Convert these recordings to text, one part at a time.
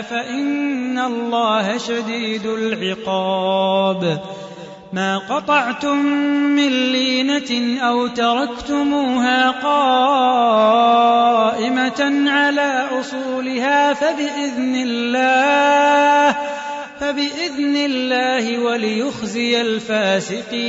فإن الله شديد العقاب. ما قطعتم من لينة أو تركتموها قائمة على أصولها فبإذن الله فبإذن الله وليخزي الفاسقين.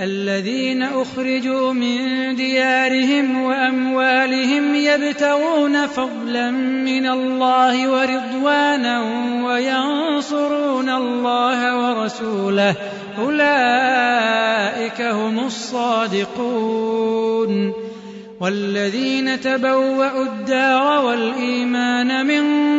الذين أخرجوا من ديارهم وأموالهم يبتغون فضلا من الله ورضوانا وينصرون الله ورسوله. أولئك هم الصادقون. والذين تبوأوا الدار والإيمان من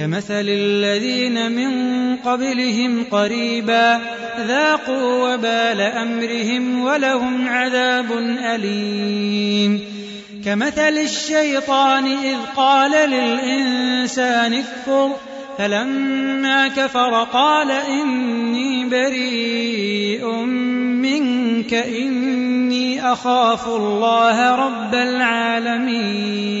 كمثل الذين من قبلهم قريبا ذاقوا وبال أمرهم ولهم عذاب أليم. كمثل الشيطان إذ قال للإنسان اكفر فلما كفر قال إني بريء منك إني أخاف الله رب العالمين.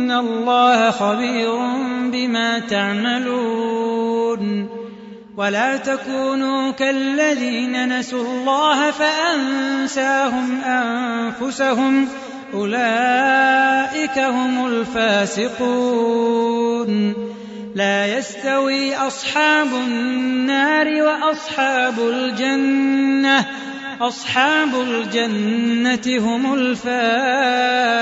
إن الله خبير بما تعملون ولا تكونوا كالذين نسوا الله فأنساهم أنفسهم أولئك هم الفاسقون لا يستوي أصحاب النار وأصحاب الجنة أصحاب الجنة هم الفائزون